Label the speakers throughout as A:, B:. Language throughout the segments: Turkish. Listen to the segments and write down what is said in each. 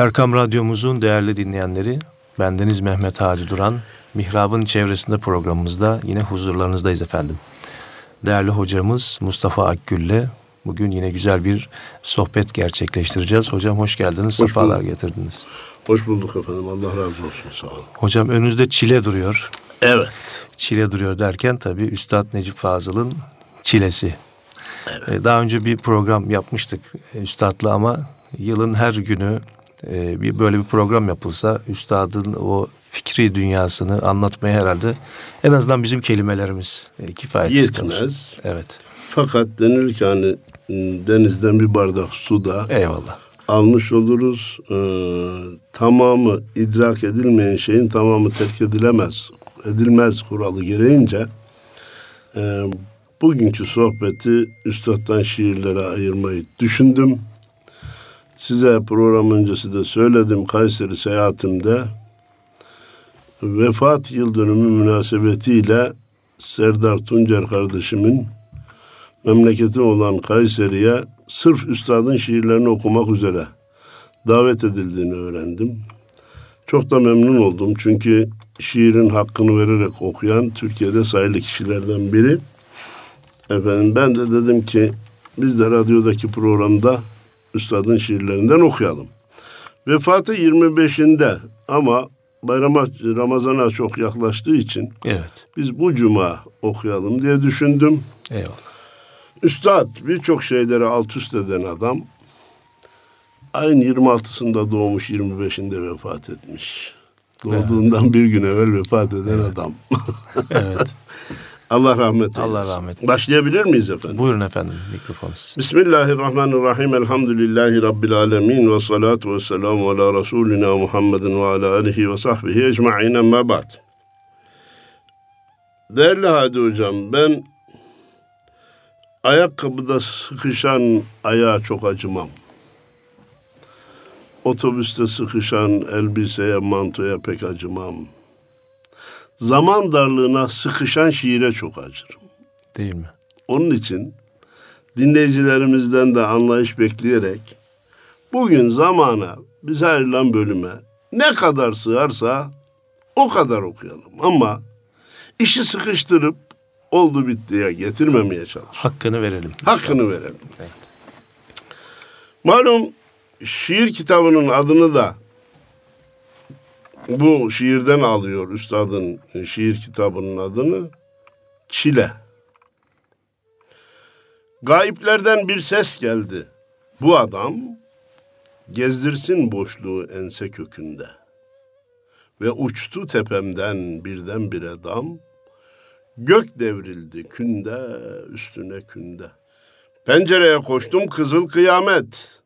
A: Erkam Radyomuzun değerli dinleyenleri, bendeniz Mehmet Hacı Duran, Mihrab'ın çevresinde programımızda yine huzurlarınızdayız efendim. Değerli hocamız Mustafa Akgül'le bugün yine güzel bir sohbet gerçekleştireceğiz. Hocam hoş geldiniz, hoş sefalar bulduk. getirdiniz.
B: Hoş bulduk efendim, Allah razı olsun, sağ olun.
A: Hocam önünüzde çile duruyor.
B: Evet.
A: Çile duruyor derken tabii Üstad Necip Fazıl'ın çilesi. Evet. Ee, daha önce bir program yapmıştık e, Üstad'la ama yılın her günü e, bir böyle bir program yapılsa Üstad'ın o fikri dünyasını anlatmaya herhalde en azından bizim kelimelerimiz e, kifayetsiz
B: Yetmez.
A: kalır. Evet.
B: Fakat denir ki hani denizden bir bardak suda
A: Eyvallah.
B: almış oluruz. Ee, tamamı idrak edilmeyen şeyin tamamı terk edilemez. Edilmez kuralı gereğince e, bugünkü sohbeti üstadtan şiirlere ayırmayı düşündüm. Size program öncesi de söyledim Kayseri seyahatimde vefat yıl dönümü münasebetiyle Serdar Tuncer kardeşimin memleketi olan Kayseri'ye sırf üstadın şiirlerini okumak üzere davet edildiğini öğrendim. Çok da memnun oldum çünkü şiirin hakkını vererek okuyan Türkiye'de sayılı kişilerden biri. Efendim ben de dedim ki biz de radyodaki programda üstadın şiirlerinden okuyalım. Vefatı 25'inde ama bayrama Ramazan'a çok yaklaştığı için
A: Evet.
B: biz bu cuma okuyalım diye düşündüm.
A: Eyvallah.
B: Üstad birçok şeyleri alt üst eden adam. Ayın 26'sında doğmuş 25'inde vefat etmiş. Doğduğundan bir gün evvel vefat eden adam.
A: Evet.
B: Allah rahmet eylesin.
A: Allah rahmet eylesin.
B: Başlayabilir miyiz efendim?
A: Buyurun efendim mikrofon sizin.
B: Bismillahirrahmanirrahim. Elhamdülillahi Rabbil alemin. Ve salatu ve selamu ala Resulina Muhammedin ve ala alihi ve sahbihi ecma'in emma ba'd. Değerli Hadi Hocam ben ayakkabıda sıkışan ayağa çok acımam. Otobüste sıkışan elbiseye, mantoya pek acımam. Zaman darlığına sıkışan şiire çok acırım.
A: Değil mi?
B: Onun için dinleyicilerimizden de anlayış bekleyerek bugün zamana bize ayrılan bölüme ne kadar sığarsa o kadar okuyalım. Ama işi sıkıştırıp oldu bittiye getirmemeye çalış.
A: Hakkını verelim.
B: Hakkını verelim. Malum şiir kitabının adını da bu şiirden alıyor üstadın şiir kitabının adını. Çile. Gayiplerden bir ses geldi. Bu adam gezdirsin boşluğu ense kökünde. Ve uçtu tepemden birdenbire dam. Gök devrildi künde üstüne künde. Pencereye koştum kızıl kıyamet.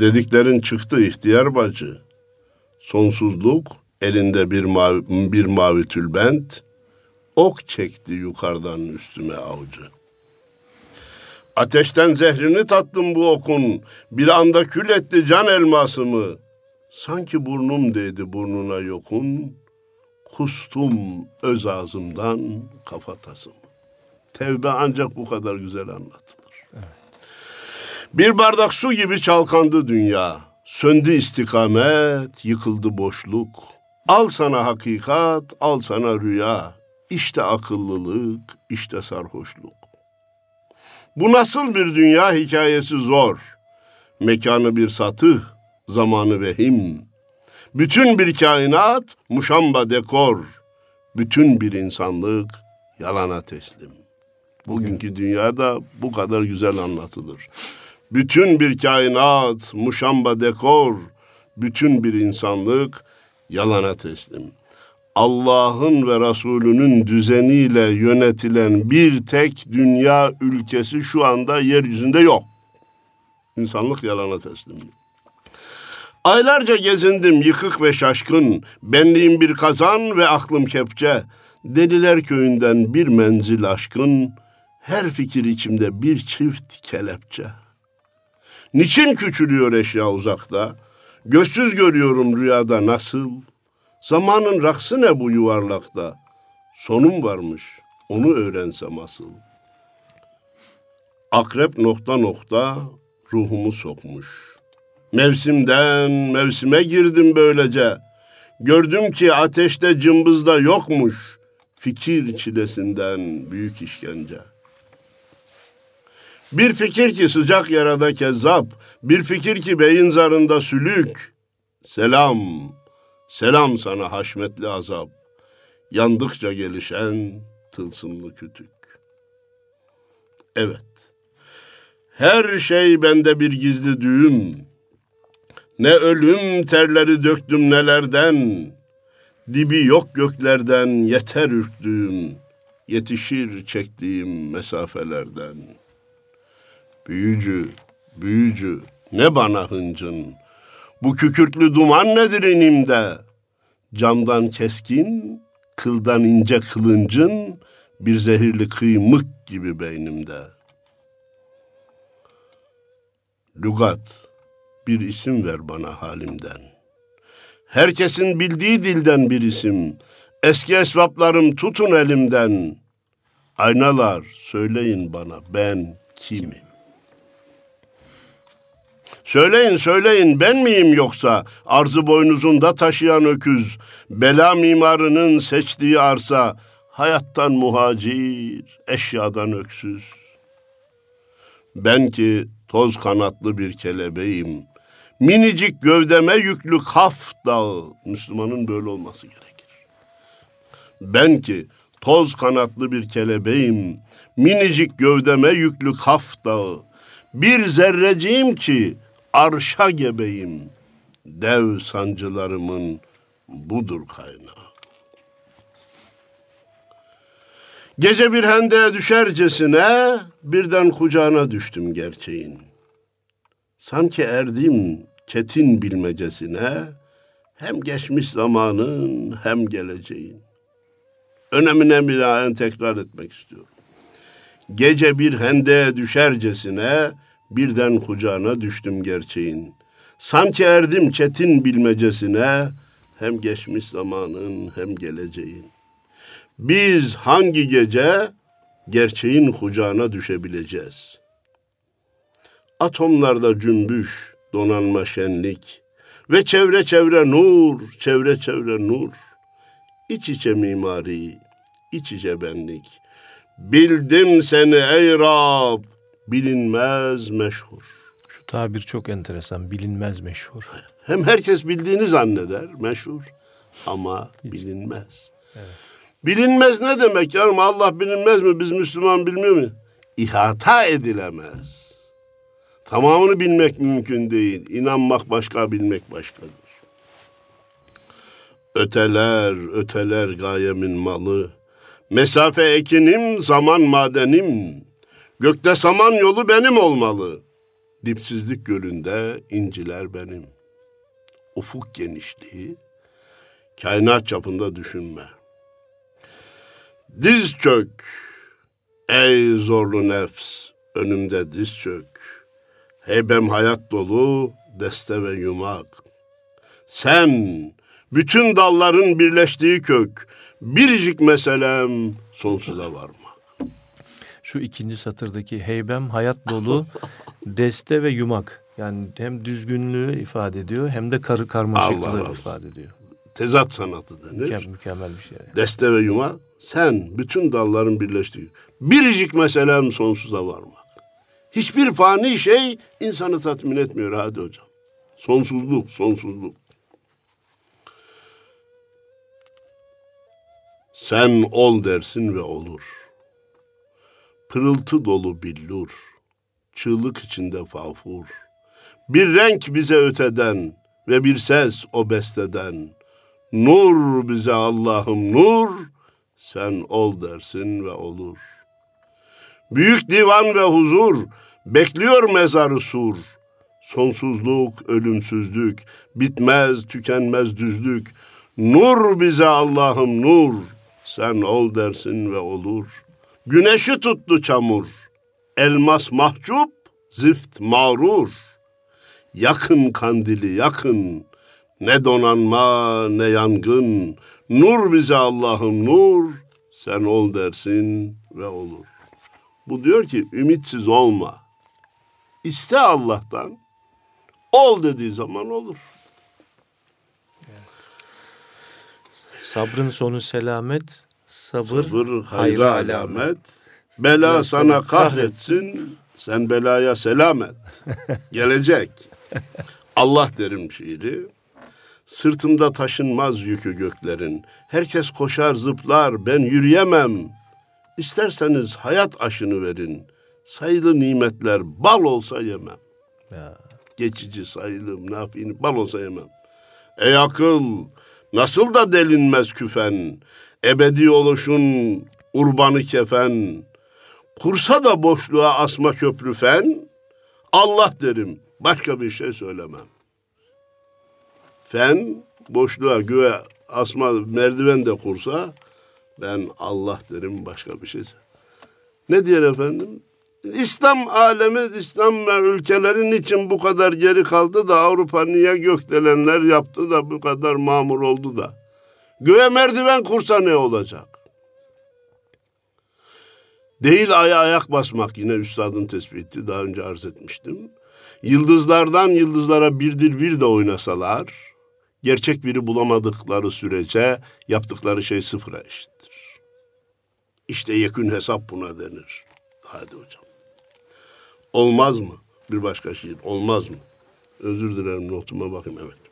B: Dediklerin çıktı ihtiyar bacı. Sonsuzluk elinde bir mavi, bir mavi tülbent. Ok çekti yukarıdan üstüme avcı. Ateşten zehrini tattım bu okun. Bir anda kül etti can elmasımı. Sanki burnum değdi burnuna yokun. Kustum öz ağzımdan kafatasım. Tevbe ancak bu kadar güzel anlatılır. Bir bardak su gibi çalkandı dünya. Söndü istikamet, yıkıldı boşluk. Al sana hakikat, al sana rüya. İşte akıllılık, işte sarhoşluk. Bu nasıl bir dünya hikayesi zor. Mekanı bir satı, zamanı vehim. Bütün bir kainat muşamba dekor. Bütün bir insanlık yalana teslim. Bugünkü dünyada bu kadar güzel anlatılır. Bütün bir kainat muşamba dekor. Bütün bir insanlık yalana teslim. Allah'ın ve Resulünün düzeniyle yönetilen bir tek dünya ülkesi şu anda yeryüzünde yok. İnsanlık yalana teslim. Aylarca gezindim yıkık ve şaşkın, benliğim bir kazan ve aklım kepçe. Deliler köyünden bir menzil aşkın, her fikir içimde bir çift kelepçe. Niçin küçülüyor eşya uzakta? Gözsüz görüyorum rüyada nasıl? Zamanın raksı ne bu yuvarlakta? Sonum varmış, onu öğrensem asıl. Akrep nokta nokta ruhumu sokmuş. Mevsimden mevsime girdim böylece. Gördüm ki ateşte cımbızda yokmuş. Fikir çilesinden büyük işkence. Bir fikir ki sıcak yarada kezzap, bir fikir ki beyin zarında sülük. Selam, selam sana haşmetli azap, yandıkça gelişen tılsımlı kütük. Evet, her şey bende bir gizli düğüm. Ne ölüm terleri döktüm nelerden, dibi yok göklerden yeter ürktüğüm, yetişir çektiğim mesafelerden. Büyücü, büyücü, ne bana hıncın, bu kükürtlü duman nedir inimde? Camdan keskin, kıldan ince kılıncın, bir zehirli kıymık gibi beynimde.'' Lugat, bir isim ver bana halimden. Herkesin bildiği dilden bir isim. Eski esvaplarım tutun elimden. Aynalar söyleyin bana ben kimim? Söyleyin söyleyin ben miyim yoksa arzı boynuzunda taşıyan öküz, bela mimarının seçtiği arsa, hayattan muhacir, eşyadan öksüz. Ben ki toz kanatlı bir kelebeğim. Minicik gövdeme yüklü kaf dağı. Müslümanın böyle olması gerekir. Ben ki toz kanatlı bir kelebeğim. Minicik gövdeme yüklü kaf dağı. Bir zerreciğim ki arşa gebeyim. Dev sancılarımın budur kaynağı. Gece bir hendeğe düşercesine birden kucağına düştüm gerçeğin. Sanki erdim çetin bilmecesine hem geçmiş zamanın hem geleceğin. Önemine binaen tekrar etmek istiyorum. Gece bir hendeğe düşercesine birden kucağına düştüm gerçeğin. Sanki erdim çetin bilmecesine hem geçmiş zamanın hem geleceğin. Biz hangi gece gerçeğin kucağına düşebileceğiz? Atomlarda cümbüş, donanma şenlik ve çevre çevre nur, çevre çevre nur. İç içe mimari, iç içe benlik. Bildim seni ey Rab, bilinmez meşhur.
A: Şu tabir çok enteresan, bilinmez meşhur.
B: Hem herkes bildiğini zanneder, meşhur ama bilinmez. Evet. Bilinmez ne demek canım? Allah bilinmez mi? Biz Müslüman bilmiyor mu? İhata edilemez. Tamamını bilmek mümkün değil. İnanmak başka, bilmek başkadır. Öteler, öteler gayemin malı. Mesafe ekinim, zaman madenim. Gökte saman yolu benim olmalı. Dipsizlik gölünde inciler benim. Ufuk genişliği, kainat çapında düşünme. Diz çök ey zorlu nefs önümde diz çök. Heybem hayat dolu deste ve yumak. Sen bütün dalların birleştiği kök biricik meselem sonsuza varmak.
A: Şu ikinci satırdaki heybem hayat dolu deste ve yumak. Yani hem düzgünlüğü ifade ediyor hem de karı karmaşıklığı ifade ediyor.
B: Tezat sanatı denir.
A: Mükemmel, mükemmel bir şey. Yani.
B: Deste ve yumak sen bütün dalların birleştiği biricik meselem sonsuza varmak. Hiçbir fani şey insanı tatmin etmiyor hadi hocam. Sonsuzluk, sonsuzluk. Sen ol dersin ve olur. Pırıltı dolu billur, çığlık içinde fafur. Bir renk bize öteden ve bir ses o besteden. Nur bize Allah'ım nur, sen ol dersin ve olur. Büyük divan ve huzur, bekliyor mezarı sur. Sonsuzluk, ölümsüzlük, bitmez, tükenmez düzlük. Nur bize Allah'ım nur, sen ol dersin ve olur. Güneşi tuttu çamur, elmas mahcup, zift mağrur. Yakın kandili yakın, ne donanma ne yangın. Nur bize Allah'ım nur. Sen ol dersin ve olur. Bu diyor ki ümitsiz olma. İste Allah'tan. Ol dediği zaman olur.
A: Sabrın sonu selamet, sabır,
B: sabır hayra alamet. Bela sana kahretsin, sen belaya selamet. Gelecek. Allah derim şiiri. Sırtımda taşınmaz yükü göklerin. Herkes koşar zıplar, ben yürüyemem. İsterseniz hayat aşını verin. Sayılı nimetler bal olsa yemem. Ya. Geçici sayılı nafini bal olsa yemem. Ey akıl, nasıl da delinmez küfen. Ebedi oluşun urbanı kefen. Kursa da boşluğa asma köprü fen. Allah derim, başka bir şey söylemem. Fen boşluğa göğe asma merdiven de kursa ben Allah derim başka bir şey. Ne diyor efendim? İslam alemi, İslam ve ülkelerin için bu kadar geri kaldı da Avrupa niye gökdelenler yaptı da bu kadar mamur oldu da. Göğe merdiven kursa ne olacak? Değil aya ayak basmak yine üstadın tespiti daha önce arz etmiştim. Yıldızlardan yıldızlara birdir bir de oynasalar, gerçek biri bulamadıkları sürece yaptıkları şey sıfıra eşittir. İşte yekün hesap buna denir. Hadi hocam. Olmaz mı? Bir başka şiir. Olmaz mı? Özür dilerim notuma bakayım evet.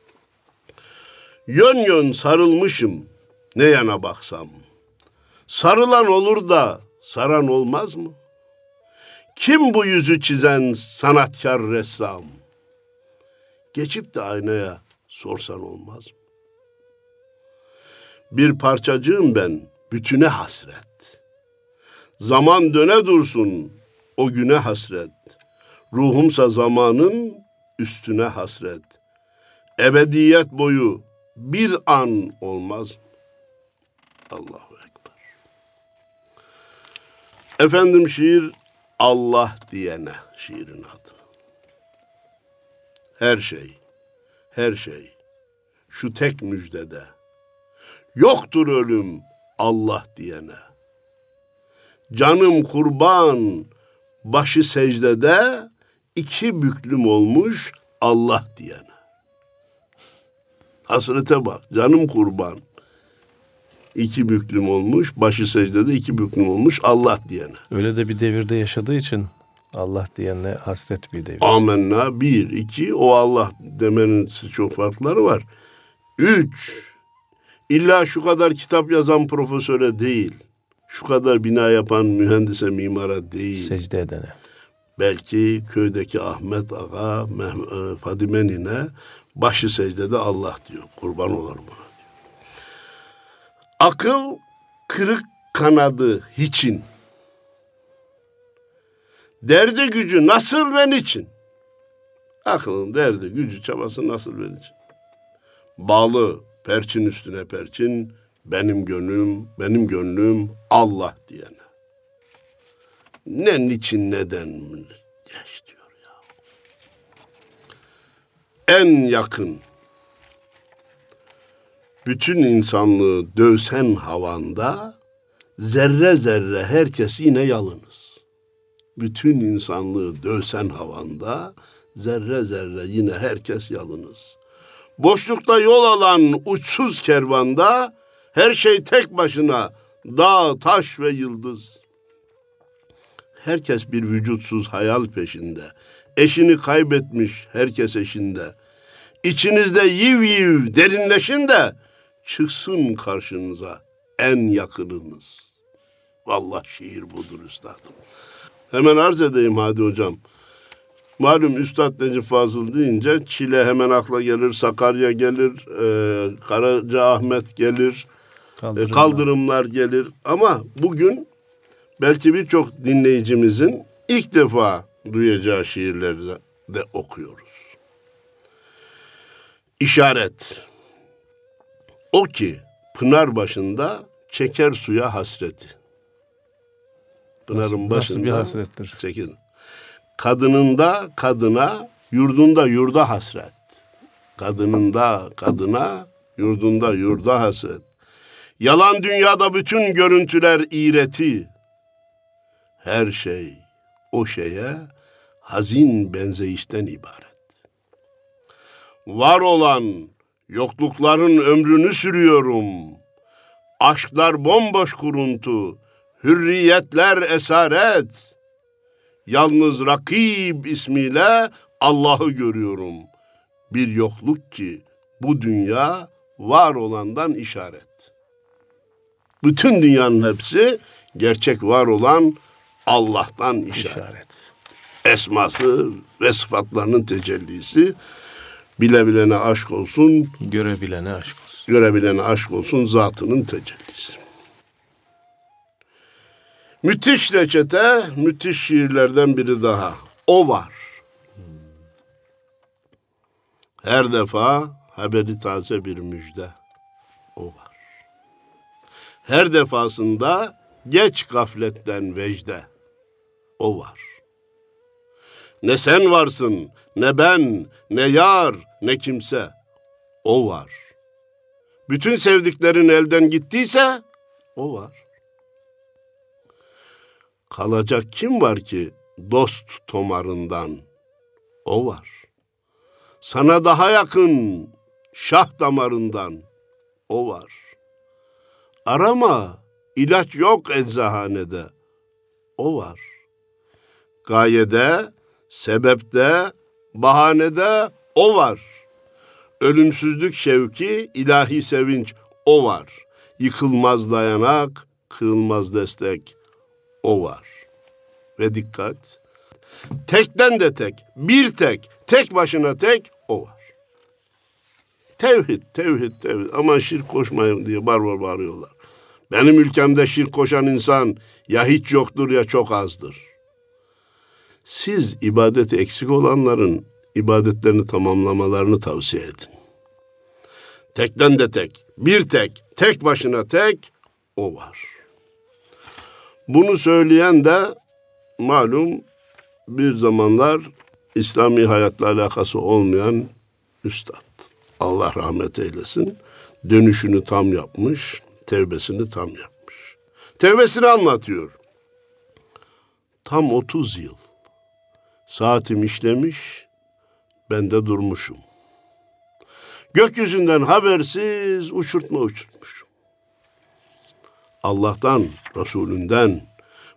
B: Yön yön sarılmışım ne yana baksam. Sarılan olur da saran olmaz mı? Kim bu yüzü çizen sanatkar ressam? Geçip de aynaya sorsan olmaz mı? Bir parçacığım ben, bütüne hasret. Zaman döne dursun, o güne hasret. Ruhumsa zamanın üstüne hasret. Ebediyet boyu bir an olmaz? Allahu Ekber. Efendim şiir Allah diyene şiirin adı. Her şey, her şey şu tek müjdede. Yoktur ölüm Allah diyene. Canım kurban başı secdede iki büklüm olmuş Allah diyene. Hasrete bak canım kurban. iki büklüm olmuş başı secdede iki büklüm olmuş Allah diyene.
A: Öyle de bir devirde yaşadığı için Allah diyenle hasret bir devir.
B: Amenna bir, iki o Allah demenin çok farkları var. Üç, illa şu kadar kitap yazan profesöre değil, şu kadar bina yapan mühendise, mimara değil.
A: Secde edene.
B: Belki köydeki Ahmet Ağa, e, Fadime Nine başı secdede Allah diyor. Kurban olurum ona. Akıl kırık kanadı hiçin. Derdi gücü nasıl ve niçin? Aklın derdi gücü çabası nasıl ve niçin? Bağlı perçin üstüne perçin benim gönlüm benim gönlüm Allah diyene. Ne niçin neden diyor ya. En yakın bütün insanlığı dövsen havanda zerre zerre herkes yine yalınız. Bütün insanlığı dövsen havanda zerre zerre yine herkes yalınız. Boşlukta yol alan uçsuz kervanda her şey tek başına dağ, taş ve yıldız. Herkes bir vücutsuz hayal peşinde. Eşini kaybetmiş herkes eşinde. İçinizde yiv yiv derinleşin de çıksın karşınıza en yakınınız. Vallahi şiir budur üstadım. Hemen arz edeyim hadi hocam. Malum Üstad Necip Fazıl deyince Çile hemen akla gelir, Sakarya gelir, e, Karaca Ahmet gelir, Kaldırımlar. E, kaldırımlar gelir. Ama bugün belki birçok dinleyicimizin ilk defa duyacağı şiirleri de, okuyoruz. İşaret. O ki pınar başında çeker suya hasreti. Pınarın
A: nasıl,
B: başında
A: nasıl bir hasrettir?
B: Çekin. Kadınında kadına, yurdunda yurda hasret. Kadınında kadına, yurdunda yurda hasret. Yalan dünyada bütün görüntüler iğreti. Her şey o şeye hazin benzeyişten ibaret. var olan yoklukların ömrünü sürüyorum. Aşklar bomboş kuruntu, hürriyetler esaret. Yalnız rakib ismiyle Allah'ı görüyorum. Bir yokluk ki bu dünya var olandan işaret. Bütün dünyanın hepsi gerçek var olan Allah'tan işaret. işaret. Esması ve sıfatlarının tecellisi. Bile bilene aşk olsun.
A: Görebilene aşk olsun.
B: Görebilene aşk olsun zatının tecellisi. Müthiş reçete, müthiş şiirlerden biri daha. O var. Her defa haberi taze bir müjde. O var. Her defasında geç gafletten vecde. O var. Ne sen varsın, ne ben, ne yar, ne kimse. O var. Bütün sevdiklerin elden gittiyse o var. Kalacak kim var ki dost tomarından? O var. Sana daha yakın şah damarından o var. Arama, ilaç yok eczahanede. O var. Gayede, sebepte, bahanede o var. Ölümsüzlük şevki, ilahi sevinç o var. Yıkılmaz dayanak, kırılmaz destek o var. Ve dikkat, tekten de tek, bir tek, tek başına tek o var. Tevhid, tevhid, tevhid. Ama şirk koşmayın diye bar bar bağırıyorlar. Benim ülkemde şirk koşan insan ya hiç yoktur ya çok azdır. Siz ibadeti eksik olanların ibadetlerini tamamlamalarını tavsiye edin. Tekten de tek, bir tek, tek başına tek o var. Bunu söyleyen de malum bir zamanlar İslami hayatla alakası olmayan üstad. Allah rahmet eylesin. Dönüşünü tam yapmış, tevbesini tam yapmış. Tevbesini anlatıyor. Tam 30 yıl. Saatim işlemiş, ben de durmuşum. Gökyüzünden habersiz uçurtma uçurtmuşum. Allah'tan, Resulünden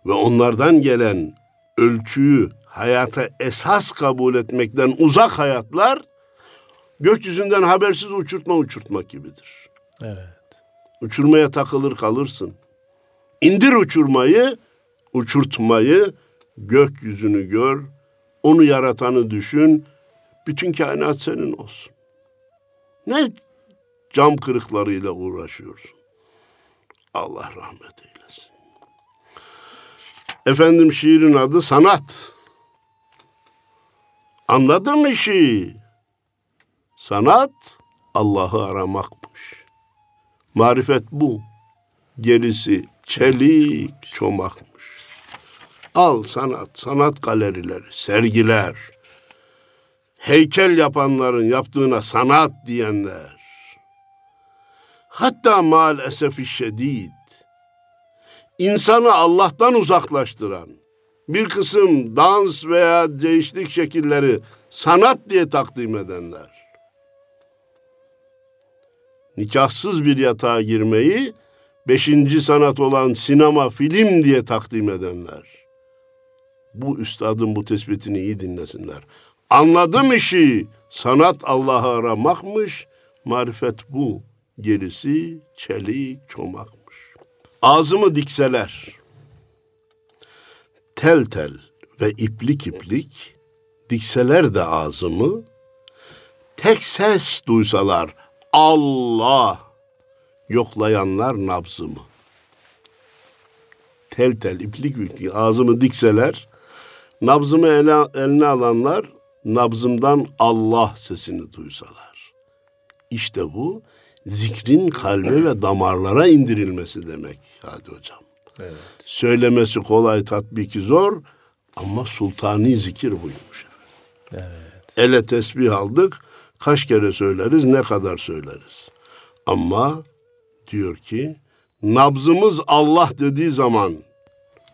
B: ve onlardan gelen ölçüyü hayata esas kabul etmekten uzak hayatlar gökyüzünden habersiz uçurtma uçurtmak gibidir.
A: Evet.
B: Uçurmaya takılır kalırsın. İndir uçurmayı, uçurtmayı, gökyüzünü gör, onu yaratanı düşün, bütün kainat senin olsun. Ne cam kırıklarıyla uğraşıyorsun? Allah rahmet eylesin. Efendim şiirin adı sanat. Anladın mı işi? Sanat Allah'ı aramakmış. Marifet bu. Gerisi çelik çomakmış. Al sanat, sanat galerileri, sergiler. Heykel yapanların yaptığına sanat diyenler. Hatta maalesef şiddet insanı Allah'tan uzaklaştıran bir kısım dans veya değişik şekilleri sanat diye takdim edenler nikahsız bir yatağa girmeyi beşinci sanat olan sinema film diye takdim edenler. Bu üstadın bu tespitini iyi dinlesinler. Anladım işi. Sanat Allah'ı aramakmış. Marifet bu. Gerisi çelik çomakmış. Ağzımı dikseler, tel tel ve iplik iplik dikseler de ağzımı, tek ses duysalar Allah yoklayanlar nabzımı. Tel tel iplik iplik ağzımı dikseler nabzımı ele, eline alanlar nabzımdan Allah sesini duysalar. İşte bu zikrin kalbe ve damarlara indirilmesi demek hadi hocam. Evet. Söylemesi kolay, tatbiki zor ama sultani zikir buymuş. Evet. Ele tesbih aldık, Kaç kere söyleriz, ne kadar söyleriz. Ama diyor ki nabzımız Allah dediği zaman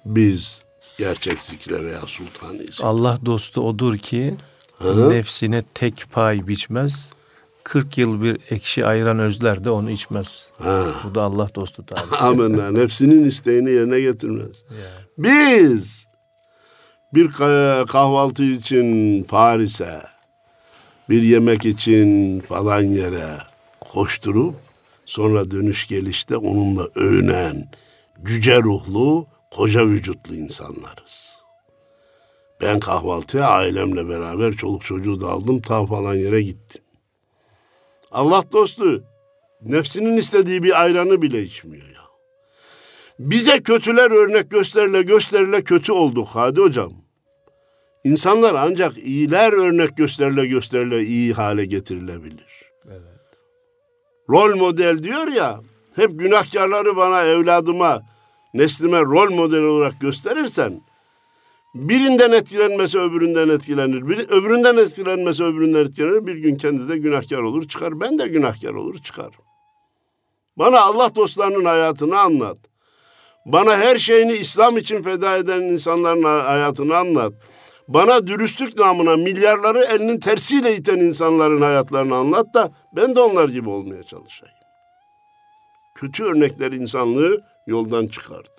B: biz gerçek zikre veya sultanıyız.
A: Allah dostu odur ki Hı? nefsine tek pay biçmez, 40 yıl bir ekşi ayran özler de onu içmez. Ha. Bu da Allah dostu tabi.
B: Amenna. Nefsinin isteğini yerine getirmez. Yani. Biz bir kahvaltı için Paris'e, bir yemek için falan yere koşturup sonra dönüş gelişte onunla övünen cüce ruhlu, koca vücutlu insanlarız. Ben kahvaltıya ailemle beraber çoluk çocuğu da aldım ta falan yere gittim. Allah dostu nefsinin istediği bir ayranı bile içmiyor ya. Bize kötüler örnek gösterile gösterile kötü olduk hadi hocam. İnsanlar ancak iyiler örnek gösterile gösterile iyi hale getirilebilir. Evet. Rol model diyor ya, hep günahkarları bana, evladıma, neslime rol model olarak gösterirsen, birinden etkilenmesi öbüründen etkilenir. Bir, öbüründen etkilenmesi öbüründen etkilenir. Bir gün kendi de günahkar olur çıkar. Ben de günahkar olur çıkar. Bana Allah dostlarının hayatını anlat. Bana her şeyini İslam için feda eden insanların hayatını anlat. Bana dürüstlük namına milyarları elinin tersiyle iten insanların hayatlarını anlat da ben de onlar gibi olmaya çalışayım. Kötü örnekler insanlığı yoldan çıkardı.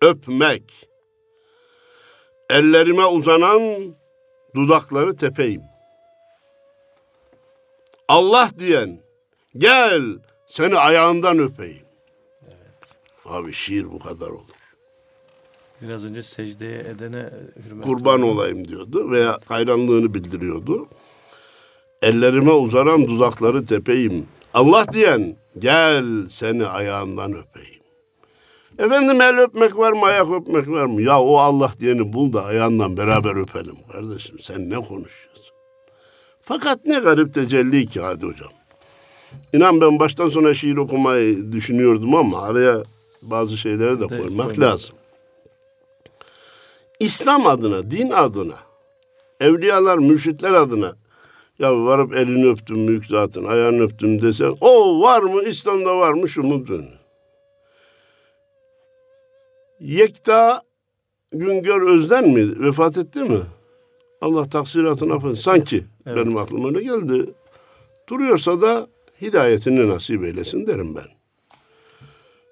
B: Öpmek, ellerime uzanan dudakları tepeyim. Allah diyen, gel seni ayağından öpeyim. Evet. Abi şiir bu kadar olur.
A: Biraz önce secdeye edene
B: hürmet. Kurban olayım diyordu veya hayranlığını bildiriyordu. Ellerime uzanan dudakları tepeyim. Allah diyen gel seni ayağından öpeyim. Efendim el öpmek var mı ayak öpmek var mı? Ya o Allah diyeni bul da ayağından beraber öpelim kardeşim. Sen ne konuşuyorsun? Fakat ne garip tecelli ki hadi hocam. İnan ben baştan sona şiir okumayı düşünüyordum ama araya bazı şeyleri de koymak lazım. İslam adına, din adına, evliyalar, mürşitler adına ya varıp elini öptüm büyük zaten, ayağını öptüm desen o var mı, İslam'da var mı şu mu dön. Yekta Güngör Özden mi? Vefat etti mi? Allah taksiratını affetsin. Sanki evet. benim aklıma öyle geldi. Duruyorsa da hidayetini nasip eylesin derim ben.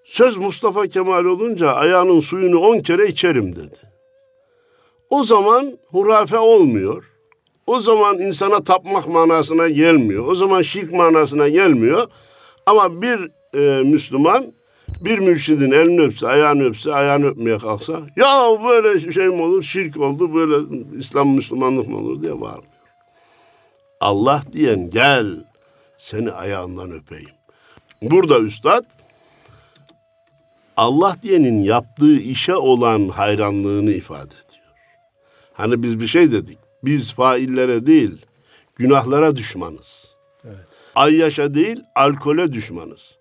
B: Söz Mustafa Kemal olunca ayağının suyunu on kere içerim dedi. O zaman hurafe olmuyor. O zaman insana tapmak manasına gelmiyor. O zaman şirk manasına gelmiyor. Ama bir e, Müslüman bir mürşidin elini öpse, ayağını öpse, ayağını öpmeye kalksa ya böyle şey mi olur, şirk oldu, böyle İslam Müslümanlık mı olur diye bağırmıyor. Allah diyen gel seni ayağından öpeyim. Burada üstad Allah diyenin yaptığı işe olan hayranlığını ifade ediyor. Hani biz bir şey dedik. Biz faillere değil, günahlara düşmanız. Evet. Ayyaşa değil, alkole düşmanız.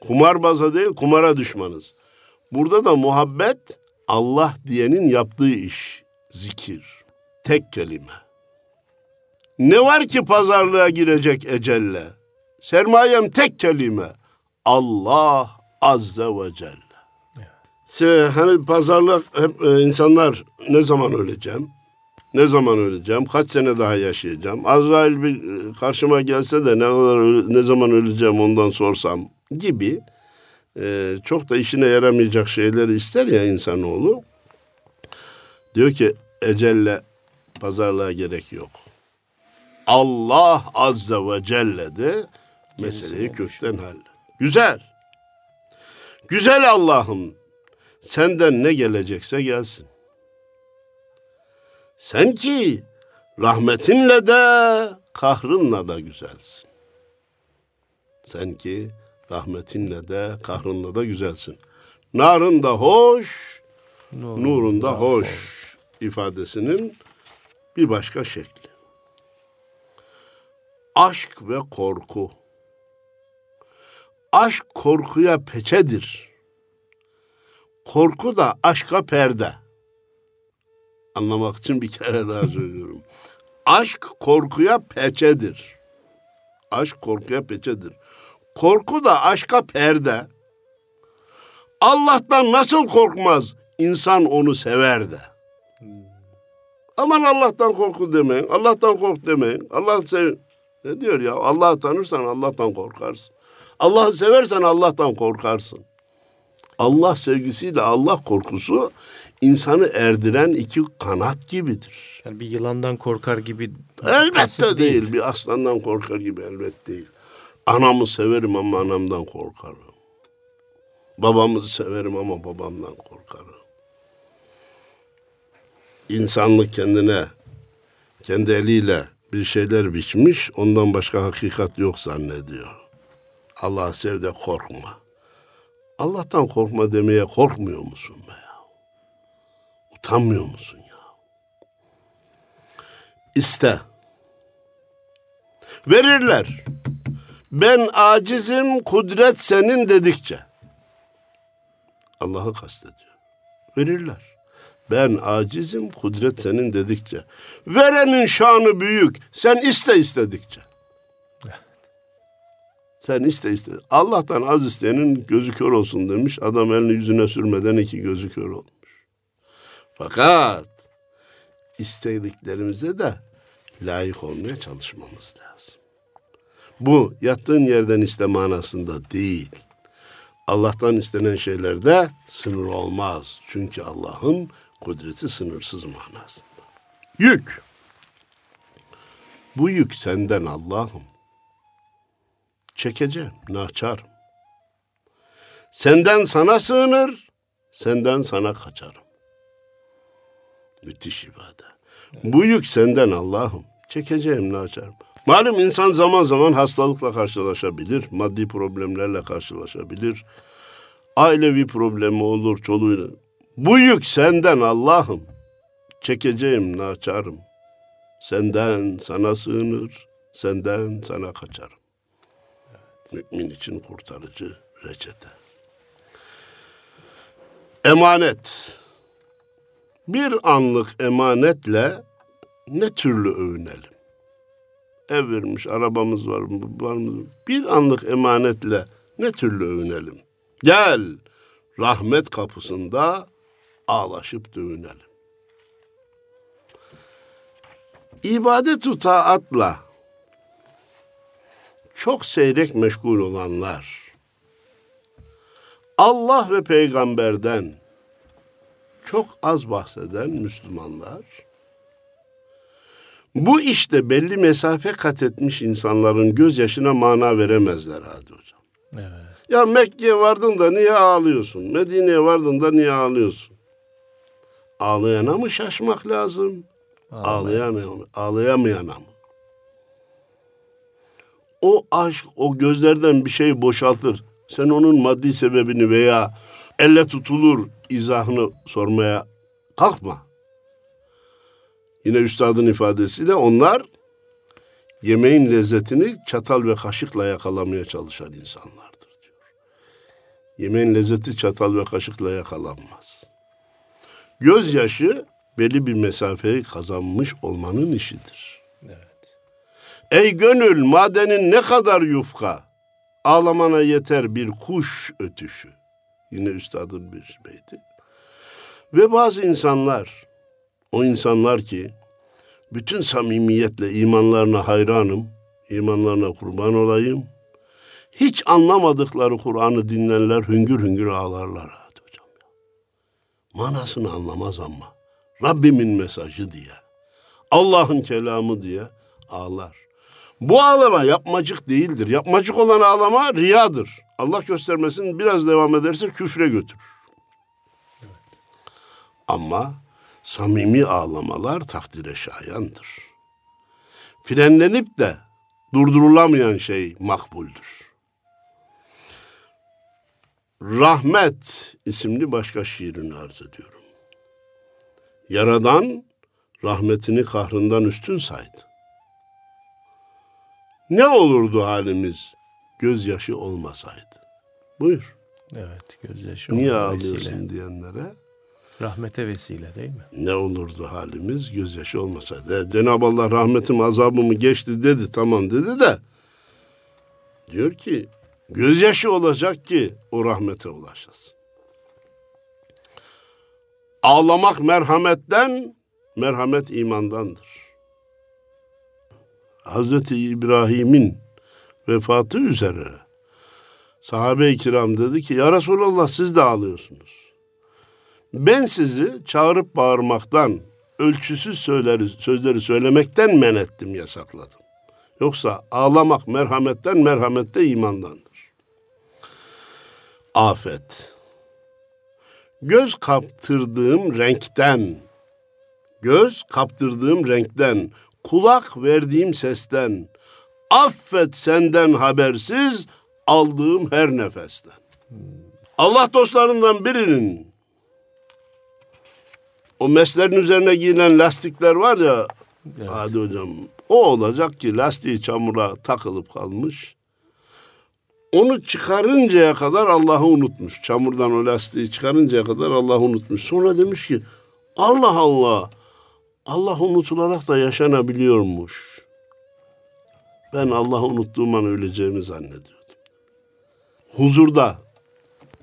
B: Kumarbaza değil, kumara düşmanız. Burada da muhabbet Allah diyenin yaptığı iş. Zikir. Tek kelime. Ne var ki pazarlığa girecek ecelle? Sermayem tek kelime. Allah azze ve celle. Se, hani pazarlık hep e, insanlar ne zaman öleceğim? Ne zaman öleceğim? Kaç sene daha yaşayacağım? Azrail bir e, karşıma gelse de ne kadar ne zaman öleceğim ondan sorsam gibi e, çok da işine yaramayacak şeyleri ister ya insanoğlu. Diyor ki ecelle pazarlığa gerek yok. Allah azze ve celle de meseleyi kökten hall. Güzel. Güzel Allah'ım senden ne gelecekse gelsin. Sen ki rahmetinle de kahrınla da güzelsin. Sen ki rahmetinle de kahrınla da güzelsin. Narın da hoş, nurun, nurun da hoş, hoş ifadesinin bir başka şekli. Aşk ve korku. Aşk korkuya peçedir. Korku da aşka perde. Anlamak için bir kere daha söylüyorum. Aşk korkuya peçedir. Aşk korkuya peçedir. Korku da aşka perde. Allah'tan nasıl korkmaz? İnsan onu sever de. Aman Allah'tan korku demeyin. Allah'tan kork demeyin. Allah sev. Ne diyor ya? Allah'ı tanırsan Allah'tan korkarsın. Allah'ı seversen Allah'tan korkarsın. Allah sevgisiyle Allah korkusu insanı erdiren iki kanat gibidir.
A: Yani bir yılandan korkar gibi
B: Elbette değil. değil. Bir aslandan korkar gibi elbette değil. Anamı severim ama anamdan korkarım. Babamızı severim ama babamdan korkarım. İnsanlık kendine, kendi eliyle bir şeyler biçmiş, ondan başka hakikat yok zannediyor. Allah sev de korkma. Allah'tan korkma demeye korkmuyor musun? Utanmıyor musun ya? İste. Verirler. Ben acizim, kudret senin dedikçe. Allah'ı kastediyor. Verirler. Ben acizim, kudret senin dedikçe. Verenin şanı büyük, sen iste istedikçe. Sen iste iste. Allah'tan az isteyenin gözü kör olsun demiş. Adam elini yüzüne sürmeden iki gözü kör olmuş. Fakat istediklerimize de layık olmaya çalışmamız lazım. Bu yattığın yerden iste manasında değil. Allah'tan istenen şeylerde sınır olmaz. Çünkü Allah'ın kudreti sınırsız manasında. Yük. Bu yük senden Allah'ım. Çekeceğim, naçarım. Senden sana sığınır, senden sana kaçarım. Müthiş ifade. Bu yük senden Allah'ım. Çekeceğim, naçarım. Malum insan zaman zaman hastalıkla karşılaşabilir, maddi problemlerle karşılaşabilir. Ailevi problemi olur, çoluğuyla. Bu yük senden Allah'ım. Çekeceğim, naçarım. Senden sana sığınır, senden sana kaçarım. Mümin için kurtarıcı reçete. Emanet. Bir anlık emanetle ne türlü övünelim? Ev vermiş, arabamız var, var mı? Bir anlık emanetle ne türlü övünelim? Gel, rahmet kapısında ağlaşıp dövünelim. İbadet-u taatla çok seyrek meşgul olanlar, Allah ve peygamberden çok az bahseden Müslümanlar, bu işte belli mesafe kat etmiş insanların gözyaşına mana veremezler hadi hocam. Evet. Ya Mekke'ye vardın da niye ağlıyorsun? Medine'ye vardın da niye ağlıyorsun? Ağlayana mı şaşmak lazım? Ağlayan, ağlayamayana mı? O aşk o gözlerden bir şey boşaltır. Sen onun maddi sebebini veya elle tutulur izahını sormaya kalkma. Yine üstadın ifadesiyle onlar yemeğin lezzetini çatal ve kaşıkla yakalamaya çalışan insanlardır diyor. Yemeğin lezzeti çatal ve kaşıkla yakalanmaz. Gözyaşı belli bir mesafeyi kazanmış olmanın işidir. Evet. Ey gönül madenin ne kadar yufka, ağlamana yeter bir kuş ötüşü. Yine üstadın bir beyti. Ve bazı insanlar, o insanlar ki bütün samimiyetle imanlarına hayranım, imanlarına kurban olayım. Hiç anlamadıkları Kur'an'ı dinlerler, hüngür hüngür ağlarlar hadi hocam. Manasını anlamaz ama Rabbimin mesajı diye, Allah'ın kelamı diye ağlar. Bu ağlama yapmacık değildir. Yapmacık olan ağlama riyadır. Allah göstermesin biraz devam ederse küfre götürür. Ama samimi ağlamalar takdire şayandır. Frenlenip de durdurulamayan şey makbuldür. Rahmet isimli başka şiirini arz ediyorum. Yaradan rahmetini kahrından üstün saydı. Ne olurdu halimiz gözyaşı olmasaydı? Buyur.
A: Evet, gözyaşı
B: Niye ağlıyorsun vesile. diyenlere?
A: Rahmete vesile değil mi?
B: Ne olurdu halimiz gözyaşı olmasaydı? Cenab-ı Allah rahmetim azabımı geçti dedi, tamam dedi de diyor ki gözyaşı olacak ki o rahmete ulaşasın. Ağlamak merhametten, merhamet imandandır. Hazreti İbrahim'in vefatı üzere sahabe-i kiram dedi ki ya Resulallah siz de ağlıyorsunuz. Ben sizi çağırıp bağırmaktan, ölçüsüz sözleri, sözleri söylemekten men ettim, yasakladım. Yoksa ağlamak merhametten, merhamette imandandır. Afet. Göz kaptırdığım renkten, göz kaptırdığım renkten, kulak verdiğim sesten, affet senden habersiz aldığım her nefesten. Allah dostlarından birinin o meslerin üzerine giyilen lastikler var ya evet. hadi hocam o olacak ki lastiği çamura takılıp kalmış. Onu çıkarıncaya kadar Allah'ı unutmuş. Çamurdan o lastiği çıkarıncaya kadar Allah'ı unutmuş. Sonra demiş ki Allah Allah Allah unutularak da yaşanabiliyormuş. Ben Allah'ı unuttuğum an öleceğimi zannediyordum. Huzurda,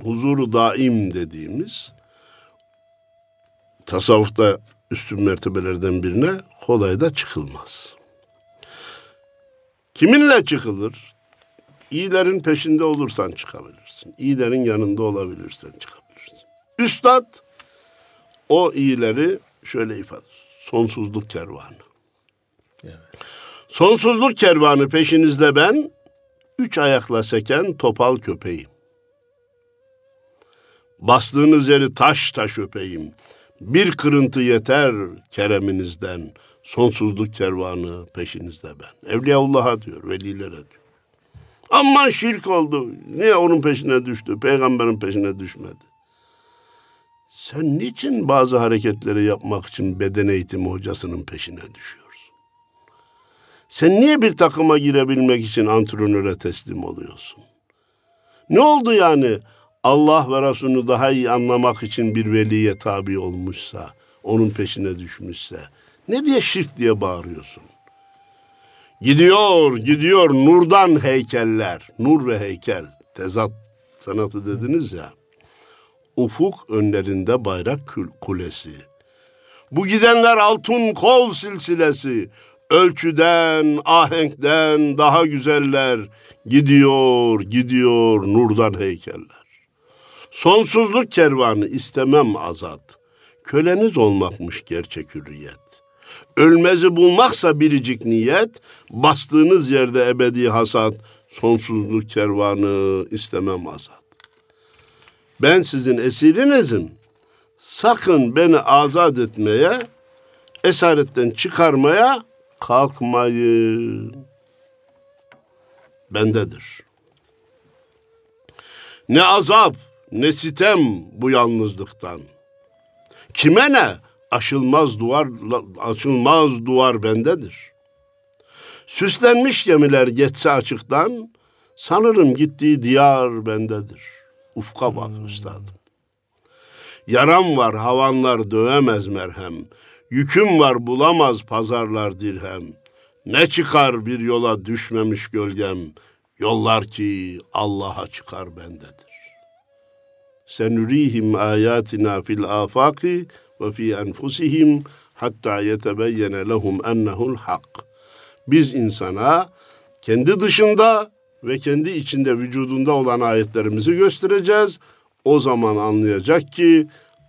B: huzuru daim dediğimiz tasavvufta üstün mertebelerden birine kolay da çıkılmaz. Kiminle çıkılır? İyilerin peşinde olursan çıkabilirsin. İyilerin yanında olabilirsen çıkabilirsin. Üstad o iyileri şöyle ifade Sonsuzluk kervanı. Evet. Sonsuzluk kervanı peşinizde ben, üç ayakla seken topal köpeğim. Bastığınız yeri taş taş öpeyim. Bir kırıntı yeter kereminizden. Sonsuzluk kervanı peşinizde ben. Evliyaullah'a diyor, velilere diyor. Aman şirk oldu. Niye onun peşine düştü? Peygamberin peşine düşmedi. Sen niçin bazı hareketleri yapmak için beden eğitimi hocasının peşine düşüyorsun? Sen niye bir takıma girebilmek için antrenöre teslim oluyorsun? Ne oldu yani? Allah ve Resulünü daha iyi anlamak için bir veliye tabi olmuşsa, onun peşine düşmüşse, ne diye şirk diye bağırıyorsun? Gidiyor, gidiyor nurdan heykeller, nur ve heykel, tezat sanatı dediniz ya. Ufuk önlerinde bayrak kulesi. Bu gidenler altın kol silsilesi, ölçüden, ahenkten daha güzeller, gidiyor, gidiyor nurdan heykeller. Sonsuzluk kervanı istemem azat. Köleniz olmakmış gerçek hürriyet. Ölmezi bulmaksa biricik niyet, bastığınız yerde ebedi hasat, sonsuzluk kervanı istemem azat. Ben sizin esirinizim. Sakın beni azat etmeye, esaretten çıkarmaya kalkmayın. Bendedir. Ne azap, ne sitem bu yalnızlıktan. Kime ne? Aşılmaz duvar, açılmaz duvar bendedir. Süslenmiş gemiler geçse açıktan, sanırım gittiği diyar bendedir. Ufka bak üstadım. Yaram var havanlar dövemez merhem. Yüküm var bulamaz pazarlar dirhem. Ne çıkar bir yola düşmemiş gölgem. Yollar ki Allah'a çıkar bendedir. Senurihim ayatina fil afaki ve fi enfusihim hatta yetebeyyene lehum ennehu'l hak. Biz insana kendi dışında ve kendi içinde vücudunda olan ayetlerimizi göstereceğiz. O zaman anlayacak ki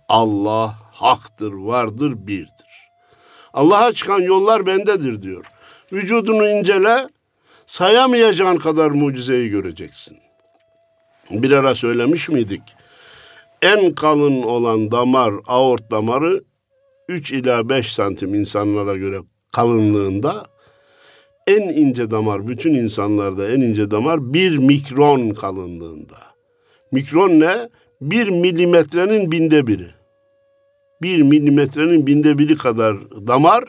B: Allah haktır, vardır, birdir. Allah'a çıkan yollar bendedir diyor. Vücudunu incele, sayamayacağın kadar mucizeyi göreceksin. Bir ara söylemiş miydik? en kalın olan damar, aort damarı 3 ila 5 santim insanlara göre kalınlığında en ince damar, bütün insanlarda en ince damar bir mikron kalınlığında. Mikron ne? Bir milimetrenin binde biri. Bir milimetrenin binde biri kadar damar.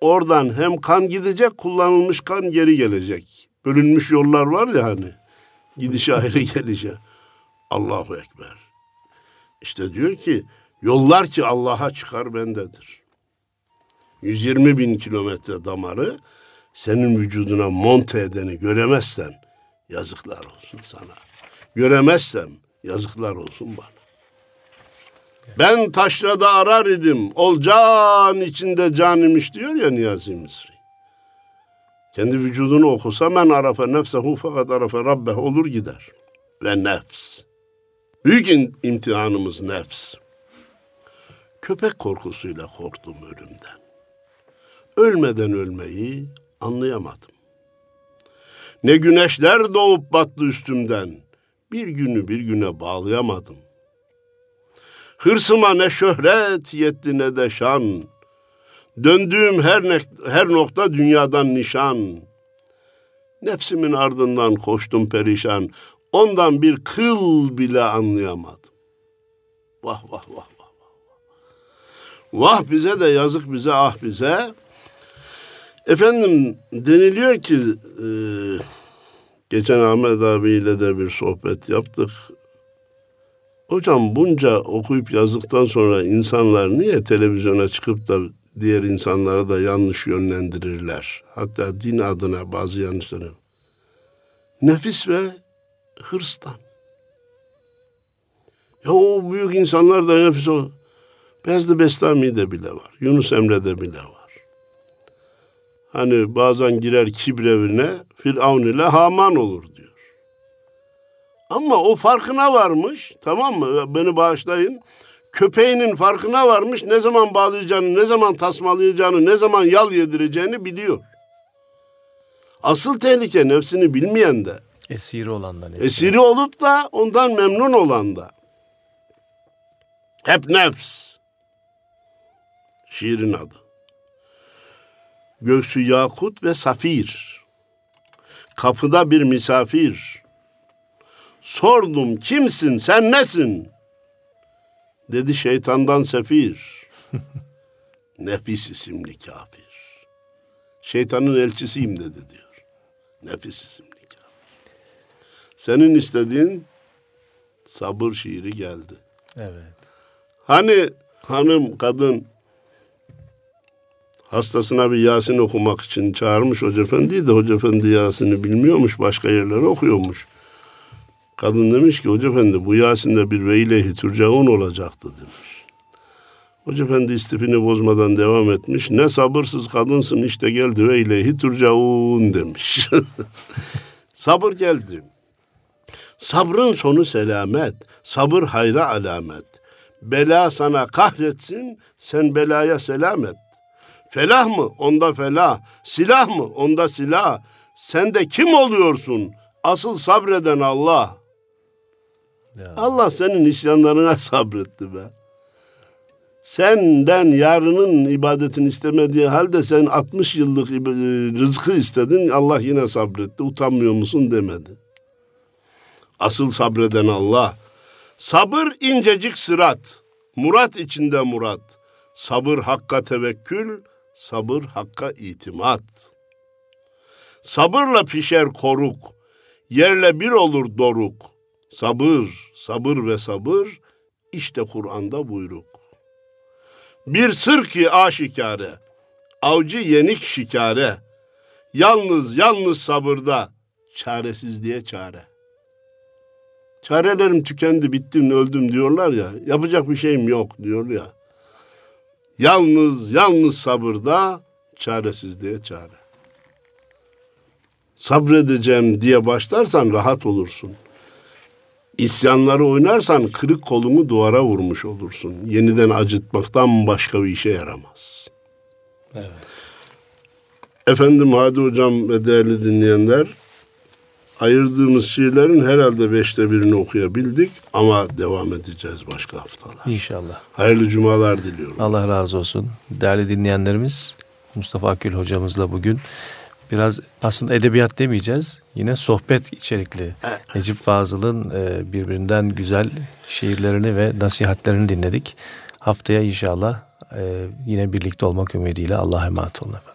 B: Oradan hem kan gidecek, kullanılmış kan geri gelecek. Bölünmüş yollar var ya hani. Gidiş ayrı gelişe. Allahu Ekber. İşte diyor ki yollar ki Allah'a çıkar bendedir. 120 bin kilometre damarı senin vücuduna monte edeni göremezsen yazıklar olsun sana. Göremezsem yazıklar olsun bana. Ben taşrada arar idim. Ol can içinde can imiş diyor ya Niyazi Misri. Kendi vücudunu okusa men arafe nefsehu fakat arafe rabbeh olur gider. Ve nefs. Büyük imtihanımız nefs. Köpek korkusuyla korktum ölümden. Ölmeden ölmeyi anlayamadım. Ne güneşler doğup battı üstümden. Bir günü bir güne bağlayamadım. Hırsıma ne şöhret yetti ne de şan. Döndüğüm her, ne, her nokta dünyadan nişan. Nefsimin ardından koştum perişan. Ondan bir kıl bile anlayamadım. Vah vah vah vah. Vah bize de yazık bize ah bize. Efendim deniliyor ki e, geçen Ahmet abiyle de bir sohbet yaptık. Hocam bunca okuyup yazdıktan sonra insanlar niye televizyona çıkıp da diğer insanlara da yanlış yönlendirirler? Hatta din adına bazı yanlışları. Nefis ve hırstan. Ya o büyük insanlar da nefis o. Bezdi Bestami'de bile var. Yunus Emre'de bile var. Hani bazen girer kibrevine Firavun ile Haman olur diyor. Ama o farkına varmış tamam mı beni bağışlayın. Köpeğinin farkına varmış ne zaman bağlayacağını, ne zaman tasmalayacağını, ne zaman yal yedireceğini biliyor. Asıl tehlike nefsini bilmeyen de.
A: Esiri olan da.
B: Esiri olup da ondan memnun olan da. Hep nefs. Şiirin adı. Göksü yakut ve safir. Kapıda bir misafir. Sordum kimsin sen nesin? Dedi şeytandan sefir. Nefis isimli kafir. Şeytanın elçisiyim dedi diyor. Nefis isimli kafir. Senin istediğin sabır şiiri geldi.
A: Evet.
B: Hani hanım, kadın hastasına bir Yasin okumak için çağırmış Hoca Efendi'yi de Hoca Efendi Yasin'i bilmiyormuş, başka yerlere okuyormuş. Kadın demiş ki Hoca Efendi bu Yasin'de bir ve ileyhi turcaun olacaktı demiş. Hoca Efendi istifini bozmadan devam etmiş. Ne sabırsız kadınsın işte geldi ve ileyhi turcaun demiş. Sabır geldi. Sabrın sonu selamet, sabır hayra alamet. Bela sana kahretsin, sen belaya selamet. Felah mı? Onda felah. Silah mı? Onda silah. Sen de kim oluyorsun? Asıl sabreden Allah. Ya. Allah senin isyanlarına sabretti be. Senden yarının ibadetini istemediği halde sen 60 yıllık rızkı istedin. Allah yine sabretti. Utanmıyor musun demedi. Asıl sabreden Allah. Sabır incecik sırat. Murat içinde murat. Sabır hakka tevekkül, sabır hakka itimat. Sabırla pişer koruk, yerle bir olur doruk. Sabır, sabır ve sabır, işte Kur'an'da buyruk. Bir sır ki aşikare, avcı yenik şikare. Yalnız, yalnız sabırda, çaresizliğe çare. Çarelerim tükendi, bittim, öldüm diyorlar ya. Yapacak bir şeyim yok diyor ya. Yalnız, yalnız sabırda, çaresizliğe çare. Sabredeceğim diye başlarsan rahat olursun. İsyanları oynarsan kırık kolunu duvara vurmuş olursun. Yeniden acıtmaktan başka bir işe yaramaz. Evet. Efendim Hadi Hocam ve değerli dinleyenler ayırdığımız şiirlerin herhalde beşte birini okuyabildik ama devam edeceğiz başka haftalar.
A: İnşallah.
B: Hayırlı cumalar diliyorum.
A: Allah razı olsun. Değerli dinleyenlerimiz Mustafa Akül hocamızla bugün biraz aslında edebiyat demeyeceğiz. Yine sohbet içerikli. Necip Fazıl'ın e, birbirinden güzel şiirlerini ve nasihatlerini dinledik. Haftaya inşallah e, yine birlikte olmak ümidiyle Allah'a emanet olun efendim.